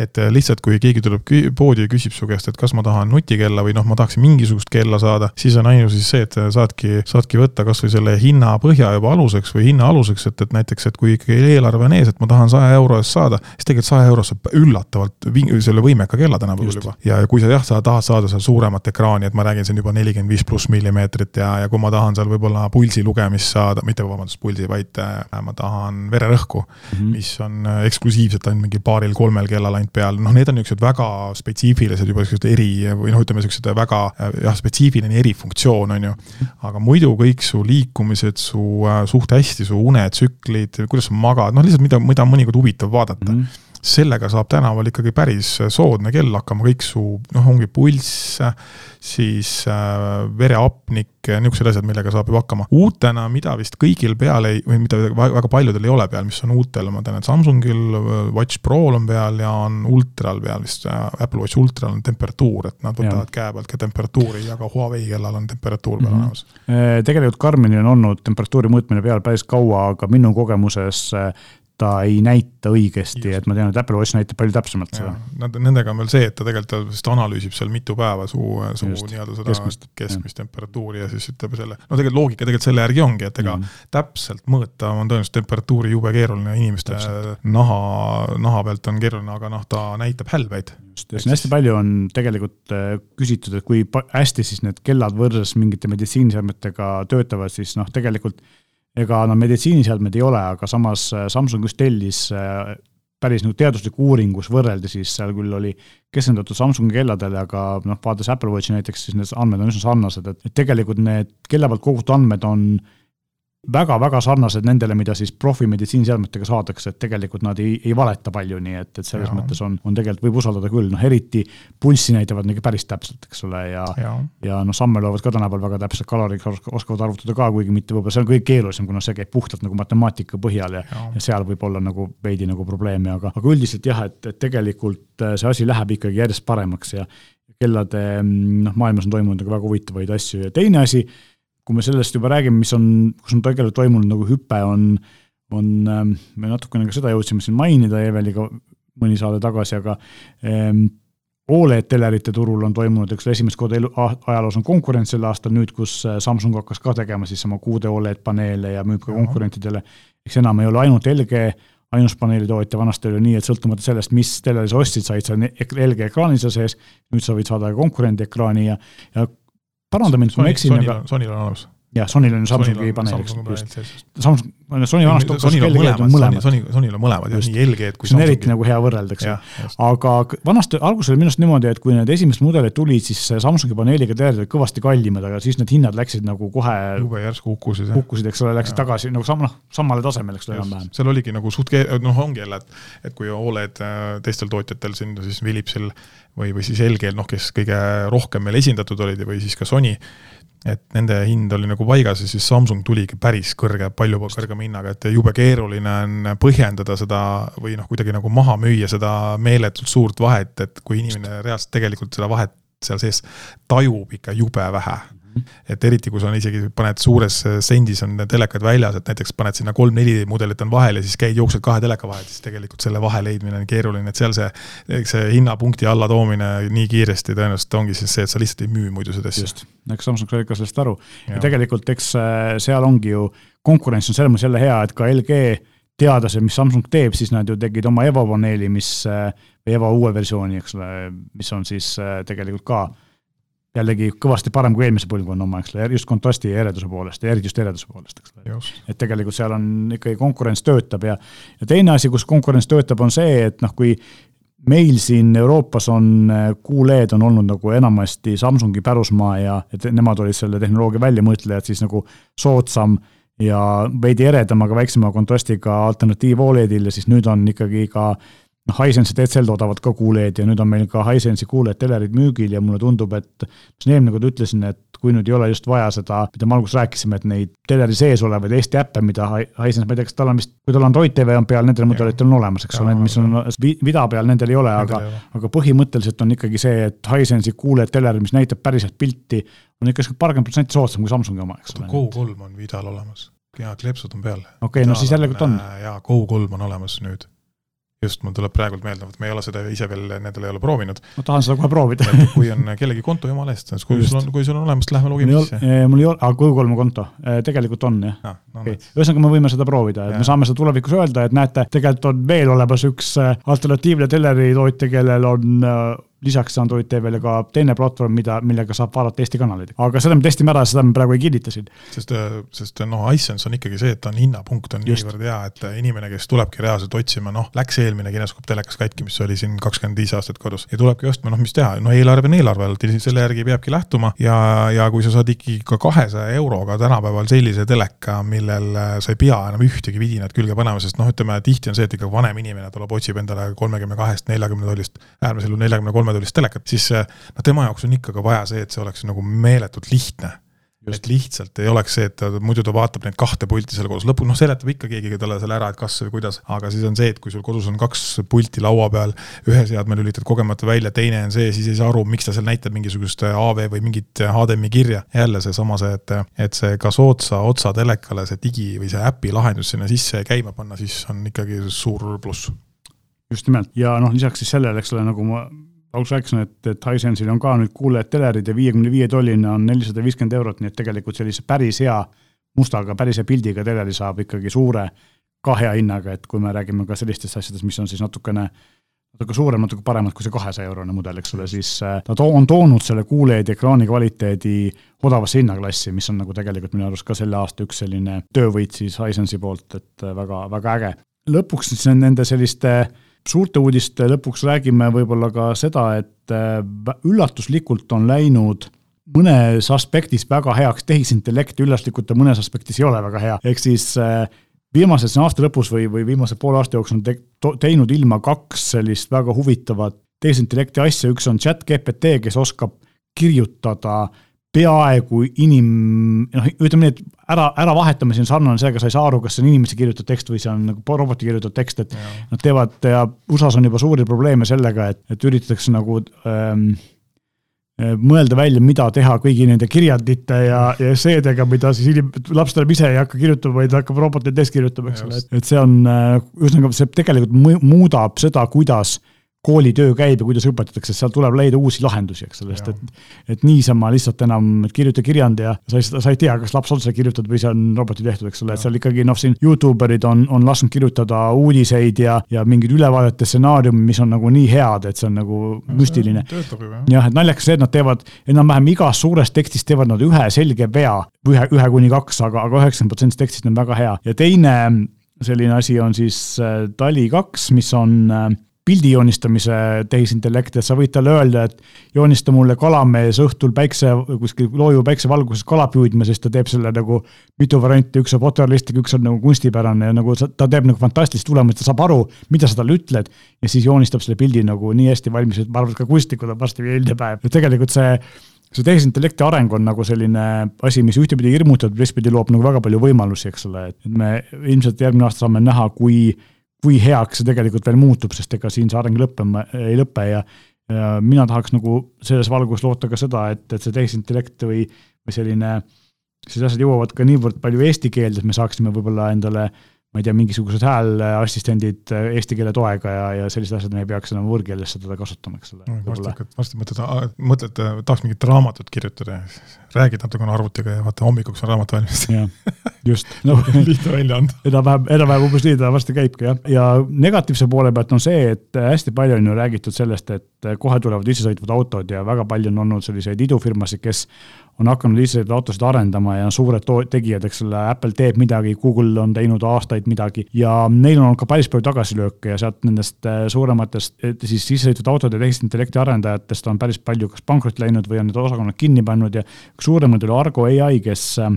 Speaker 2: et äh, lihtsalt, kui keegi tuleb poodi ja küsib su käest, et kas ma tahan nutikella või noh, ma tahaksin mingisugust kella saada, siis on ainus siis see, et saadki, saadki võtta kasvõi selle hinna põhja juba aluseks, aluseks või hinna aluseks, et, et näiteks, et kui ikkagi eelarve on ees, et ma tahan saja euro eest saada, siis tegelikult saja euro saab üllatavalt selle võimeka kella tänapäeval juba. ja kui sa jah, sa tahad saada seal suuremat ekraani, et ma räägin siin juba nelikümmend viis pluss millimeetrit ja, ja kui ma tahan seal võib-olla pulsi lugemist saada, mitte vabandust, pulsi, vaid äh, ma tahan vererõhku mm, -hmm. mis on äh, eksklusiivselt ainult mingi paaril-kolmel kellal ainult peal, noh, need on niisugused väga spetsiifilised juba niisugused eri või noh, ütleme niisugused väga jah, spetsiifiline erifunktsioon, on ju. aga muidu kõik su liikumised, su äh, suht hästi, su unetsüklid, kuidas sa magad, noh lihtsalt mida, mida on mõnikord huvitav vaadata mm. -hmm sellega saab tänaval ikkagi päris soodne kell hakkama, kõik su noh, ongi pulss, siis äh, vereapnik, niisugused asjad, millega saab juba hakkama. uutena, mida vist kõigil peal ei, või mida väga paljudel ei ole peal, mis on uutel, ma tean, et Samsungil Watch Prol on peal ja on Ultral peal vist äh,, Apple Watch Ultral on temperatuur, et nad võtavad käe pealt ka temperatuuri ja ka Huawei kellal on temperatuur peal mm -hmm. olemas.
Speaker 1: Äh, tegelikult Karminil on olnud temperatuuri mõõtmine peal päris kaua, aga minu kogemuses äh, ta ei näita õigesti, et ma tean, et Apple Watch näitab palju täpsemalt seda.
Speaker 2: Nad, nendega on veel see, et ta tegelikult vist analüüsib seal mitu päeva su, su nii-öelda seda keskmist, keskmist temperatuuri ja siis ütleb selle, no tegelikult loogika tegelikult selle järgi ongi, et ega mm. täpselt mõõta on tõenäoliselt temperatuuri jube keeruline, inimeste täpselt. naha, naha pealt on keeruline, aga noh, ta näitab hälbeid.
Speaker 1: just, ja siin hästi palju on tegelikult äh, küsitud, et kui hästi siis need kellad võrreldes mingite meditsiiniseadmetega töötavad, siis noh, tegelikult ega no meditsiiniseadmed ei ole, aga samas äh, Samsung just tellis äh, päris nagu teadusliku uuringu, kus võrreldi siis seal küll oli keskendatud Samsungi kelladele, aga noh, vaadates Apple Watchi näiteks, siis need andmed on üsna sarnased, et tegelikult need kella pealt kogutud andmed on väga-väga sarnased nendele, mida siis profimeditsiiniseadmetega saadakse, et tegelikult nad ei, ei valeta palju, nii et, et selles ja. mõttes on, on tegelikult võib usaldada küll, noh eriti pulssi näitavad nagu päris täpselt, eks ole, ja, ja, ja noh, samme loevad ka tänapäeval väga täpselt, kalorid oskavad arvutada ka, kuigi mitte võib-olla see on kõige keerulisem, kuna see käib puhtalt nagu matemaatika põhjal ja, ja., ja seal võib olla nagu veidi nagu probleeme, aga, aga üldiselt jah, et, et tegelikult äh, see asi läheb ikkagi järjest paremaks ja kellade noh, maailmas on toimunud nagu väga huvitavaid asju ja teine asi kui me sellest juba räägime, mis on, kus on tegelikult toimunud nagu hüpe, on, on, ähm, me natukene ka seda jõudsime siin mainida Eveliga mõni saade tagasi, aga ähm, Oled telerite turul on toimunud, eks ole, esimest korda elu, ajaloos on konkurents sel aastal nüüd, kus äh, Samsung hakkas ka tegema siis oma kuude Oled paneele ja müüb ka konkurentidele. eks enam ei ole ainult LG ainus paneelitootja, vanasti oli nii, et sõltumata sellest, mis teleri sa ostsid, said sa LG ekraani seal sees, nüüd sa võid saada ka konkurendi ekraani ja, ja paranda mind, kui ma eksin,
Speaker 2: aga Sonil on olemas
Speaker 1: jah, Sonil on Samsungi paneel, eks, just. Samsung, Sony vanast
Speaker 2: Sonil on mõlemad, Sony, Sony, Sonil on mõlemad jah, nii LG-d kui
Speaker 1: see on eriti nagu hea võrrelda, eks aga vanasti, alguses oli minu arust niimoodi, et kui need esimesed mudelid tulid, siis Samsungi paneeliga telerid olid kõvasti kallimad, aga siis need hinnad läksid nagu kohe
Speaker 2: jube järsku kukkusid.
Speaker 1: kukkusid, eks ole, läksid tagasi nagu sam-, noh, samale tasemele, eks ole, enam-vähem.
Speaker 2: seal oligi nagu suht noh, ongi jälle, et et kui Oled äh, teistel tootjatel siin, siis Philipsil või, või siis LG-l, noh, kes kõige rohkem meil esindatud olid või siis ka Sony, et nende hind oli nagu paigas ja siis Samsung tuligi päris kõrge, palju kõrgema hinnaga, et jube keeruline on põhjendada seda või noh, kuidagi nagu maha müüa seda meeletult suurt vahet, et kui inimene reaalselt tegelikult seda vahet seal sees tajub ikka jube vähe et eriti, kui on isegi, paned suures sendis on telekad väljas, et näiteks paned sinna kolm-neli mudelit on vahel ja siis käid, jooksed kahe teleka vahel, siis tegelikult selle vahe leidmine on keeruline, et seal see, see hinnapunkti allatoomine nii kiiresti tõenäoliselt ongi siis see, et sa lihtsalt ei müü muidu seda asja.
Speaker 1: just, eks Samsung sai ikka sellest aru. Ja, ja tegelikult eks äh, seal ongi ju, konkurents on selles mõttes jälle hea, et ka LG teades, mis Samsung teeb, siis nad ju tegid oma Evo paneeli, mis, äh, või Evo uue versiooni, eks ole, mis on siis äh, tegelikult ka jällegi kõvasti parem kui eelmise põlvkonna oma, eks ole, just kontrasti ja ereduse poolest ja eriti just ereduse poolest, eks ole. et tegelikult seal on ikkagi konkurents töötab ja, ja teine asi, kus konkurents töötab, on see, et noh, kui meil siin Euroopas on QLED on olnud nagu enamasti Samsungi pärusmaa ja et nemad olid selle tehnoloogia väljamõtlejad, siis nagu soodsam ja veidi eredam, aga väiksema kontrastiga alternatiiv Oledile, siis nüüd on ikkagi ka noh, Hisense DCL toodavad ka QLED ja nüüd on meil ka Hisense'i QLED telerid müügil ja mulle tundub, et mis eelmine kord ütlesin, et kui nüüd ei ole just vaja seda, mida me alguses rääkisime, et neid teleri sees olevaid Eesti äppe, mida Hisense, ma ei tea, kas tal on vist, kui tal Android TV on peal, nendel mudelitel on olemas, eks ole, mis on vida peal, nendel ei ole, aga, aga põhimõtteliselt on ikkagi see, et Hisense'i QLED teler, mis näitab päriselt pilti, on ikka paarkümmend protsenti soodsam kui Samsungi oma, eks ole.
Speaker 2: Go3 on vidal olemas ja kleepsud on peal.
Speaker 1: okei okay,, no siis järelikult on.
Speaker 2: jaa, Go3 on olemas nüüd just, mul tuleb praegult meelde, vot me ei ole seda ise veel, nendel ei ole proovinud.
Speaker 1: ma tahan seda kohe proovida
Speaker 2: kui on kellegi konto, jumala eest, kui just. sul on, kui sul on olemas, lähme logime
Speaker 1: sisse. mul ei ole, aga Google konto, tegelikult on jah ah,. No, okay. ühesõnaga, me võime seda proovida, et ja. me saame seda tulevikus öelda, et näete, tegelikult on veel olemas üks äh, alternatiivne teleritootja, kellel on äh, lisaks Android TV-le ka teine platvorm, mida, millega saab vaadata Eesti kanaleid. aga seda me testime ära, seda me praegu ei kinnita siin.
Speaker 2: sest, sest noh, iSense on ikkagi see, et ta on hinnapunkt on niivõrd hea, et inimene, kes tulebki reaalselt otsima, noh, läks eelmine kineskoop telekas katki, mis oli siin kakskümmend viis aastat kodus ja tulebki ostma, noh, mis teha, no eelarve on eelarve, selle järgi peabki lähtuma ja, ja kui sa saad ikkagi ka kahesaja euroga tänapäeval sellise teleka, millel sa ei pea enam ühtegi vidinat külge panema, sest noh, ütleme tihti on see, et ikka vanem inimene tuleb, otsib endale kolmekümne kahest, neljakümne tollist, äärmisel juhul neljakümne kolme kolmetoolist telekat, siis noh, tema jaoks on ikka ka vaja see, et see oleks nagu meeletult lihtne. et lihtsalt ei oleks see, et ta, muidu ta vaatab neid kahte pulti seal kodus, lõpuks noh, seletab ikka keegi talle selle ära, et kas või kuidas, aga siis on see, et kui sul kodus on kaks pulti laua peal, ühe seadme lülitad kogemata välja, teine on see, siis ei saa aru, miks ta seal näitab mingisugust AV või mingit HDMI kirja. jälle seesama see, et, et see ka soodsa otsa telekale see digi või see äpi lahendus sinna sisse käima panna, siis on ikkagi suur pluss.
Speaker 1: Just nimelt. Ja noh, lisaks siis sellele, eks ole, nagu ma alguses rääkisin, et, et Hisense'il on ka nüüd kuulajad telerid ja viiekümne viie tolline on nelisada viiskümmend eurot, nii et tegelikult sellise päris hea mustaga, päris hea pildiga teleri saab ikkagi suure, ka hea hinnaga, et kui me räägime ka sellistest asjadest, mis on siis natukene natuke suurem, natuke paremad kui see kahesaja eurone mudel, eks ole, siis äh, ta to on toonud selle QLED ekraani kvaliteedi odavasse hinnaklassi, mis on nagu tegelikult minu arust ka selle aasta üks selline töövõit siis Hisense'i poolt, et äh, väga, väga äge. lõpuks siis nende selliste äh, suurte uudiste lõpuks räägime võib-olla ka seda, et äh, üllatuslikult on läinud mõnes aspektis väga heaks tehisintellekt üllatuslikult ta mõnes aspektis ei ole väga hea, ehk siis äh, viimases aasta lõpus või, või viimase poole aasta jooksul on te, teinud ilma kaks sellist väga huvitavat tehisintellekti asja, üks on chat GPT, kes oskab kirjutada äh, peaaegu inim, noh, ütleme nii, et ära, äravahetamine on sarnane sellega, sa ei saa aru, kas see on inimese kirjutatud tekst või see on nagu roboti kirjutatud tekst, et ja. nad teevad ja USA-s on juba suuri probleeme sellega, et, et üritatakse nagu ähm, mõelda välja, mida teha kõigi nende kirjandite ja, ja esseedega, mida siis inim-, laps tuleb ise ei hakka kirjutama, vaid hakkab robotite eest kirjutama, eks ole, et, et see on, äh, ühesõnaga see tegelikult muudab seda, kuidas äh, koolitöö käib ja kuidas õpetatakse, seal tuleb leida uusi lahendusi, eks ole, sest et, et niisama lihtsalt enam kirjuta kirjand ja sa ei, sa ei tea, kas laps on seda kirjutatud või see on roboti tehtud, eks ole, et seal ikkagi noh, siin Youtube erid on, on lasknud kirjutada uudiseid ja, ja mingeid ülevaadete stsenaariumi, mis on nagu nii head, et see on nagu müstiline. jah, et naljakas see, et nad teevad enam-vähem igas suures tekstis teevad nad ühe selge vea, ühe, ühe kuni kaks, aga, aga üheksakümmend protsenti tekstist on väga hea. Ja teine selline asi on siis äh, Tali kaks, mis on äh, pildi joonistamise tehisintellekt, et sa võid talle öelda, et joonista mulle kalamees õhtul päikse, kuskil looju päiksevalguses kala püüdma, siis ta teeb selle nagu mitu varianti, üks on fotorealistlik, üks on nagu kunstipärane ja nagu ta teeb nagu fantastilist tulemust, ta saab aru, mida sa talle ütled. ja siis joonistab selle pildi nagu nii hästi valmis, et ma arvan, et ka kunstnikud on varsti eilne päev, et tegelikult see see tehisintellekti areng on nagu selline asi, mis ühtepidi hirmutab, teistpidi loob nagu väga palju võimalusi, eks ole, et me ilmselt järgmine aasta saame näha, kui kui heaks see tegelikult veel muutub, sest ega siin see areng lõppema ei lõpe ja ja mina tahaks nagu selles valguses loota ka seda, et, et see tehisintellekt või, või selline, sellised asjad jõuavad ka niivõrd palju eesti keelde, et me saaksime võib-olla endale ma ei tea, mingisugused hääleassistendid eesti keele toega ja, ja sellised asjad, me ei peaks enam võõrkeeles seda kasutama, eks ole.
Speaker 2: varsti, varsti mõtled, mõtled, tahaks mingit raamatut kirjutada, räägid natukene arvutiga ja vaata hommikuks on raamat valmis.
Speaker 1: just no,
Speaker 2: lihtne välja anda.
Speaker 1: enam-vähem, enam-vähem umbes nii ta varsti käibki jah, ja negatiivse poole pealt on see, et hästi palju on ju räägitud sellest, et kohe tulevad isesõitvad autod ja väga palju on olnud selliseid idufirmasid, kes on hakanud iseseisvaid autosid arendama ja suured tegijad, eks ole, Apple teeb midagi, Google on teinud aastaid midagi ja neil on olnud ka päris palju tagasilööke ja sealt nendest äh, suurematest siis sissesõitvate autode tehisintellekti arendajatest on päris palju kas pankrotti läinud või on need osakonnad kinni pannud ja üks suuremaid oli Argo ai, kes äh,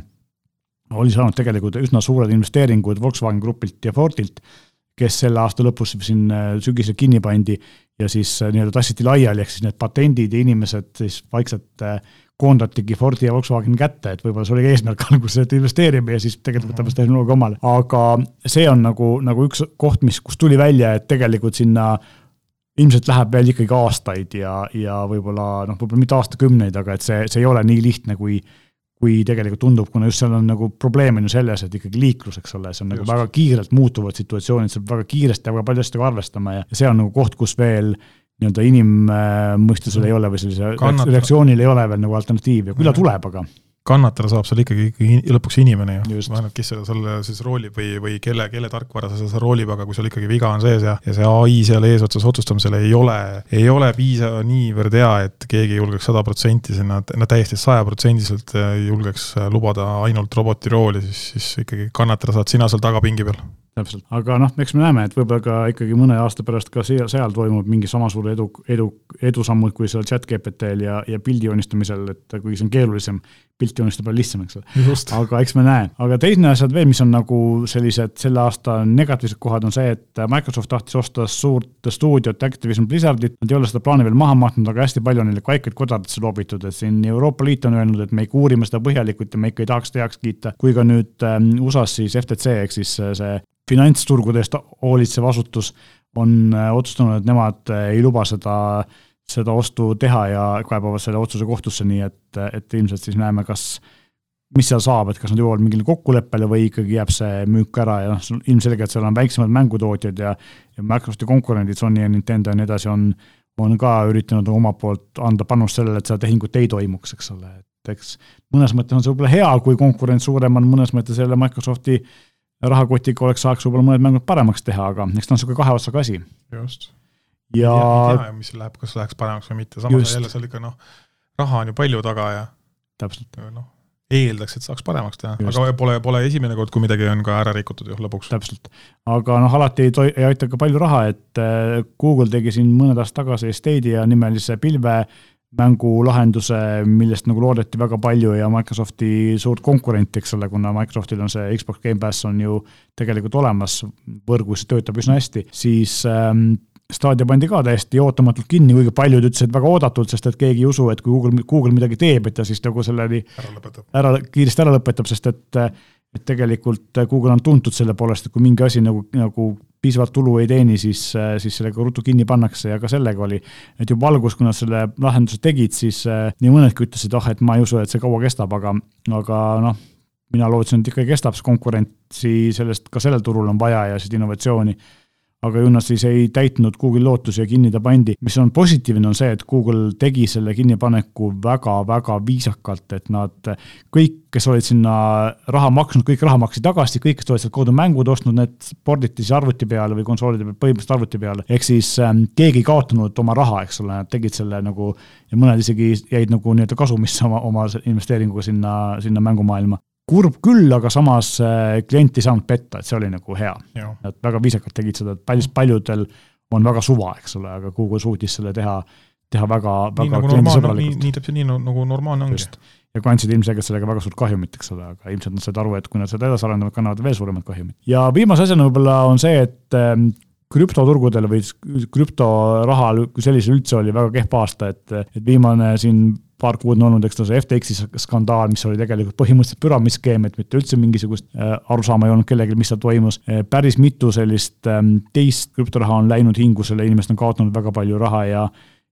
Speaker 1: oli saanud tegelikult üsna suured investeeringud Volkswagen Grupilt ja Fordilt, kes selle aasta lõpus siin äh, sügisel kinni pandi ja siis nii-öelda tassiti laiali, ehk siis need patendid ja inimesed siis vaikselt koondatigi Fordi ja Volkswageni kätte, et võib-olla see oli eesmärk alguses, et investeerime ja siis tegelikult võtame seda tehnoloogia omale. aga see on nagu, nagu üks koht, mis, kus tuli välja, et tegelikult sinna ilmselt läheb veel ikkagi aastaid ja, ja võib-olla noh, võib-olla mitte aastakümneid, aga et see, see ei ole nii lihtne, kui kui tegelikult tundub, kuna just seal on nagu probleem on ju selles, et ikkagi liiklus, eks ole, see on nagu just. väga kiirelt muutuvad situatsioonid, sa pead väga kiiresti ja väga palju asjadega arvestama ja see on nagu koht, kus veel nii-öelda inimmõistusel ei ole või sellise reaktsioonil ei ole veel nagu alternatiivi küll ta tuleb, aga
Speaker 2: kannatada saab seal ikkagi, ikkagi lõpuks inimene ju, vähemalt kes seda selle siis roolib või, või kelle, kelle tarkvara see seda roolib, aga kui sul ikkagi viga on sees ja, ja see ai seal eesotsas otsustamisel ei ole, ei ole piisav niivõrd hea, et keegi julgeks sada protsenti sinna, no täiesti sajaprotsendiliselt julgeks lubada ainult roboti rooli, siis, siis ikkagi kannatada saad sina seal tagapingi peal
Speaker 1: täpselt, aga noh, eks me näeme, et võib-olla ka ikkagi mõne aasta pärast ka seal, seal toimub mingi sama suur edu, edu, edusammud kui seal chat GPT-l ja, ja pildi joonistamisel, et kuigi see on keerulisem, pilti joonistada palju lihtsam, eks ole. aga eks me näe, aga teine asjad veel, mis on nagu sellised selle aasta negatiivsed kohad, on see, et Microsoft tahtis osta suurt stuudiot Activision Blizzardit, nad ei ole seda plaani veel maha mahtunud, aga hästi palju on neile kaikaid kodaratesse loobitud, et siin Euroopa Liit on öelnud, et me ikka uurime seda põhjalikult ja me ikka ei tahaks heaks kiita, kui ka nüüd ähm, USA-s siis FTC ehk siis see finantsturgude eest hoolitsev asutus on äh, otsustanud, et nemad äh, ei luba seda, seda ostu teha ja kaebavad selle otsuse kohtusse, nii et, et ilmselt siis näeme, kas, mis seal saab, et kas nad jõuavad mingile kokkuleppele või ikkagi jääb see müük ära ja noh, ilmselgelt seal on väiksemad mängutootjad ja, ja Microsofti konkurendid, Sony ja Nintendo ja nii edasi, on, on ka üritanud omalt poolt anda panust sellele, et seda tehingut ei toimuks, eks ole, et eks mõnes mõttes on see võib-olla hea, kui konkurents suurem on, mõnes mõttes jälle Microsofti äh, rahakotiga oleks, saaks võib-olla mõned mängud paremaks teha, aga eks ta on niisugune kahe otsaga asi.
Speaker 2: just.
Speaker 1: ja.
Speaker 2: ei tea mis läheb, kas läheks paremaks või mitte, samas jälle seal ikka noh, raha on ju palju taga ja.
Speaker 1: täpselt.
Speaker 2: noh, eeldaks, et saaks paremaks teha, aga pole, pole esimene kord, kui midagi on ka ära rikutud ju lõpuks.
Speaker 1: täpselt, aga noh, alati ei toi-, ei aita ka palju raha, et äh, Google tegi siin mõned aastad tagasi Stadia nimelise pilve mängulahenduse, millest nagu loodeti väga palju ja Microsofti suurt konkurenti, eks ole, kuna Microsoftil on see Xbox Gamepass on ju tegelikult olemas, võrgus töötab üsna hästi, siis ähm, Stadia pandi ka täiesti ootamatult kinni, kuigi paljud ütlesid väga oodatult, sest et keegi ei usu, et kui Google, Google midagi teeb, et ta siis nagu selle
Speaker 2: ära lõpetab,
Speaker 1: ära, kiiresti ära lõpetab, sest et et tegelikult Google on tuntud selle poolest, et kui mingi asi nagu, nagu piisavalt tulu ei teeni, siis, siis sellega ruttu kinni pannakse ja ka sellega oli. et juba alguses, kui nad selle lahenduse tegid, siis eh, nii mõnedki ütlesid, ah, et ma ei usu, et see kaua kestab, aga, aga noh, mina lootsin, et ikka kestab, sest konkurentsi sellest ka sellel turul on vaja ja seda innovatsiooni aga ju nad siis ei täitnud Google'i lootusi ja kinni ta pandi. mis on positiivne, on see, et Google tegi selle kinnipaneku väga-väga viisakalt, et nad kõik, kes olid sinna raha maksnud, kõik raha maksid tagasi, kõik, kes olid sealt kaudu mängud ostnud, need porditi siis arvuti peale või konsoolide peale, põhimõtteliselt arvuti peale. ehk siis ähm, keegi ei kaotanud oma raha, eks ole, nad tegid selle nagu ja mõned isegi jäid nagu nii-öelda kasumisse oma, oma investeeringuga sinna, sinna mängumaailma kurb küll, aga samas äh, klient ei saanud petta, et see oli nagu hea. et väga viisakalt tegid seda, et paljus, paljudel on väga suva, eks ole, aga Google suutis selle teha, teha väga, väga
Speaker 2: nagu kliendisõbralikult. nii, nii täpselt nii nagu normaalne ongi.
Speaker 1: ja kandsid ilmselgelt sellega väga suurt kahjumit, eks ole, aga ilmselt nad said aru, et kui nad seda edasi arendavad, kannavad veel suuremat kahjumit. ja viimase asjana võib-olla on see, et ähm, krüptoturgudel või krüptorahal kui sellisel üldse oli väga kehv aasta, et, et viimane siin paar kuud on olnud, eks ta see FTX-i skandaal, mis oli tegelikult põhimõtteliselt püramiidskeem, et mitte üldse mingisugust äh, arusaama ei olnud kellelgi, mis seal toimus. Äh, päris mitu sellist ähm, teist krüptoraha on läinud hingusele, inimesed on kaotanud väga palju raha ja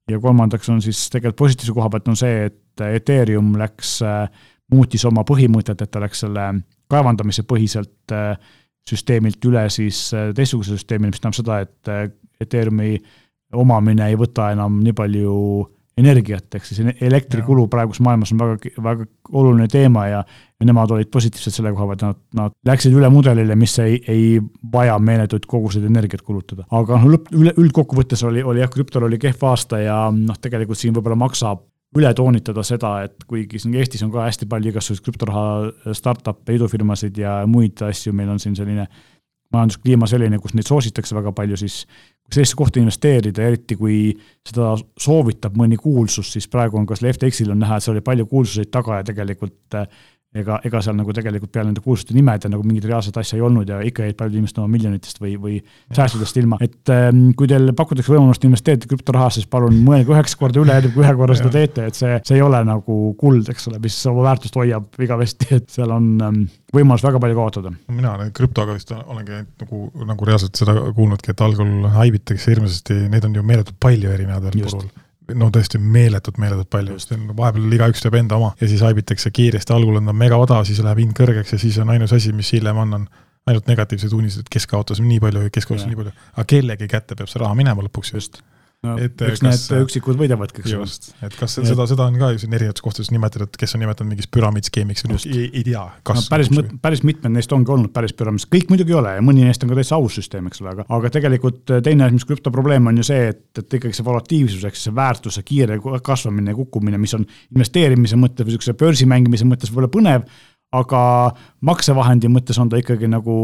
Speaker 1: ja kolmandaks on siis tegelikult positiivse koha pealt on see, et Ethereum läks, äh, muutis oma põhimõtet, et ta läks selle kaevandamise põhiselt süsteemilt üle siis teistsugusele süsteemile, mis tähendab seda, et Ethereumi omamine ei võta enam nii palju energiat, ehk siis elektrikulu praeguses maailmas on väga, väga oluline teema ja, nemad olid positiivsed selle koha pealt, nad, nad läksid üle mudelile, mis ei, ei vaja meeletuid koguseid energiat kulutada. aga noh, lõpp, üle, üldkokkuvõttes oli, oli jah, krüptol oli kehv aasta ja noh, tegelikult siin võib-olla maksab üle toonitada seda, et kuigi siin Eestis on ka hästi palju igasuguseid krüptoraha startup'e, idufirmasid ja muid asju, meil on siin selline majanduskliima selline, kus neid soositakse väga palju, siis kui sellisesse kohta investeerida, eriti kui seda soovitab mõni kuulsus, siis praegu on ka selle FTX-il on näha, et seal oli palju kuulsuseid taga ja tegelikult ega, ega seal nagu tegelikult peale nende kuulsuste nimede nagu mingit reaalset asja ei olnud ja ikka jäid paljud inimesed oma miljonitest või, või säästudest ilma. et ähm, kui teil pakutakse võimalust investeerida krüptorahasse, siis palun mõelge üheksa korda üle, enne kui ühe korra seda teete, et see, see ei ole nagu kuld, eks ole, mis oma väärtust hoiab igavesti, et seal on ähm, võimalus väga palju kaotada.
Speaker 2: mina olen krüptoga vist olengi nagu, nagu reaalselt seda kuulnudki, et algul haibitakse hirmsasti, neid on ju meeletult palju erinevatel turul no tõesti meeletult, meeletult palju, sest vahepeal igaüks teeb enda oma ja siis haibitakse kiiresti, algul on ta mega odav, siis läheb hind kõrgeks ja siis on ainus asi, mis hiljem on, on ainult negatiivsed uudised, kes kaotas nii palju ja kes kaotas nii palju, aga kellegi kätte peab see raha minema lõpuks
Speaker 1: just no et eks kas, need üksikud võidavadki,
Speaker 2: eks ole. et kas et, seda, seda on ka ju siin erinevates kohtades nimetatud, kes on nimetanud mingiks püramiidskeemiks ei, ei tea,
Speaker 1: kas no, päris, päris mitmed neist ongi olnud päris püramiids, kõik muidugi ei ole ja mõni neist on ka täitsa aus süsteem, eks ole, aga, aga tegelikult äh, teine asi, mis krüpto probleem on ju see, et, et ikkagi see volatiivsus ehk see väärtuse kiire kasvamine ja kukkumine, mis on investeerimise mõttes või niisuguse börsi mängimise mõttes võib-olla põnev, aga maksevahendi mõttes on ta ikkagi nagu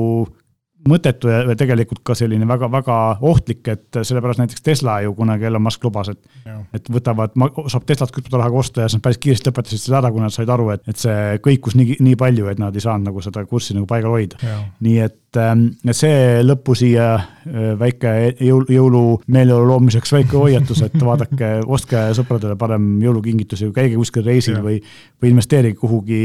Speaker 1: mõttetu ja tegelikult ka selline väga-väga ohtlik, et sellepärast näiteks Tesla ju kunagi Elon Musk lubas, et et võtavad, saab Teslat krüptorahaga osta ja siis nad päris kiiresti lõpetasid selle ära, kui nad said aru, et, et see kõikus nii, nii palju, et nad ei saanud nagu seda kurssi nagu paigal hoida. nii et, ähm, et see lõppu siia äh, väike jõul, jõulumeeleolu loomiseks väike hoiatus, et vaadake, ostke sõpradele parem jõulukingitusi, käige kuskil reisil või, või investeerige kuhugi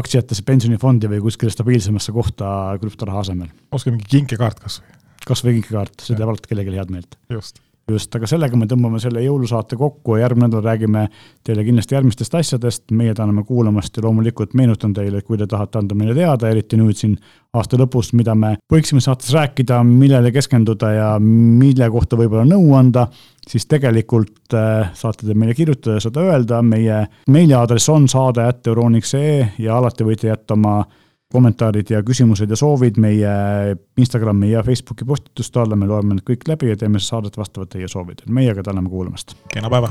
Speaker 1: aktsiatesse, pensionifondi või kuskile stabiilsemasse kohta krüptoraha asemel.
Speaker 2: ostke mingi kinkekaart kas või?
Speaker 1: kas või kinkekaart, see teeb alati kellelegi head meelt.
Speaker 2: just
Speaker 1: just, aga sellega me tõmbame selle jõulusaate kokku ja järgmine nädal räägime teile kindlasti järgmistest asjadest, meie täname kuulamast ja loomulikult meenutan teile, kui te tahate anda meile teada, eriti nüüd siin aasta lõpus, mida me võiksime saates rääkida, millele keskenduda ja mille kohta võib-olla nõu anda, siis tegelikult äh, saate te meile kirjutada ja seda öelda, meie meiliaadress on saade.euroniks.ee ja alati võite jätta oma kommentaarid ja küsimused ja soovid meie Instagrami ja Facebooki postituste alla, me loeme need kõik läbi ja teeme saadet vastavalt teie soovidele. meie aga täname kuulamast.
Speaker 2: kena päeva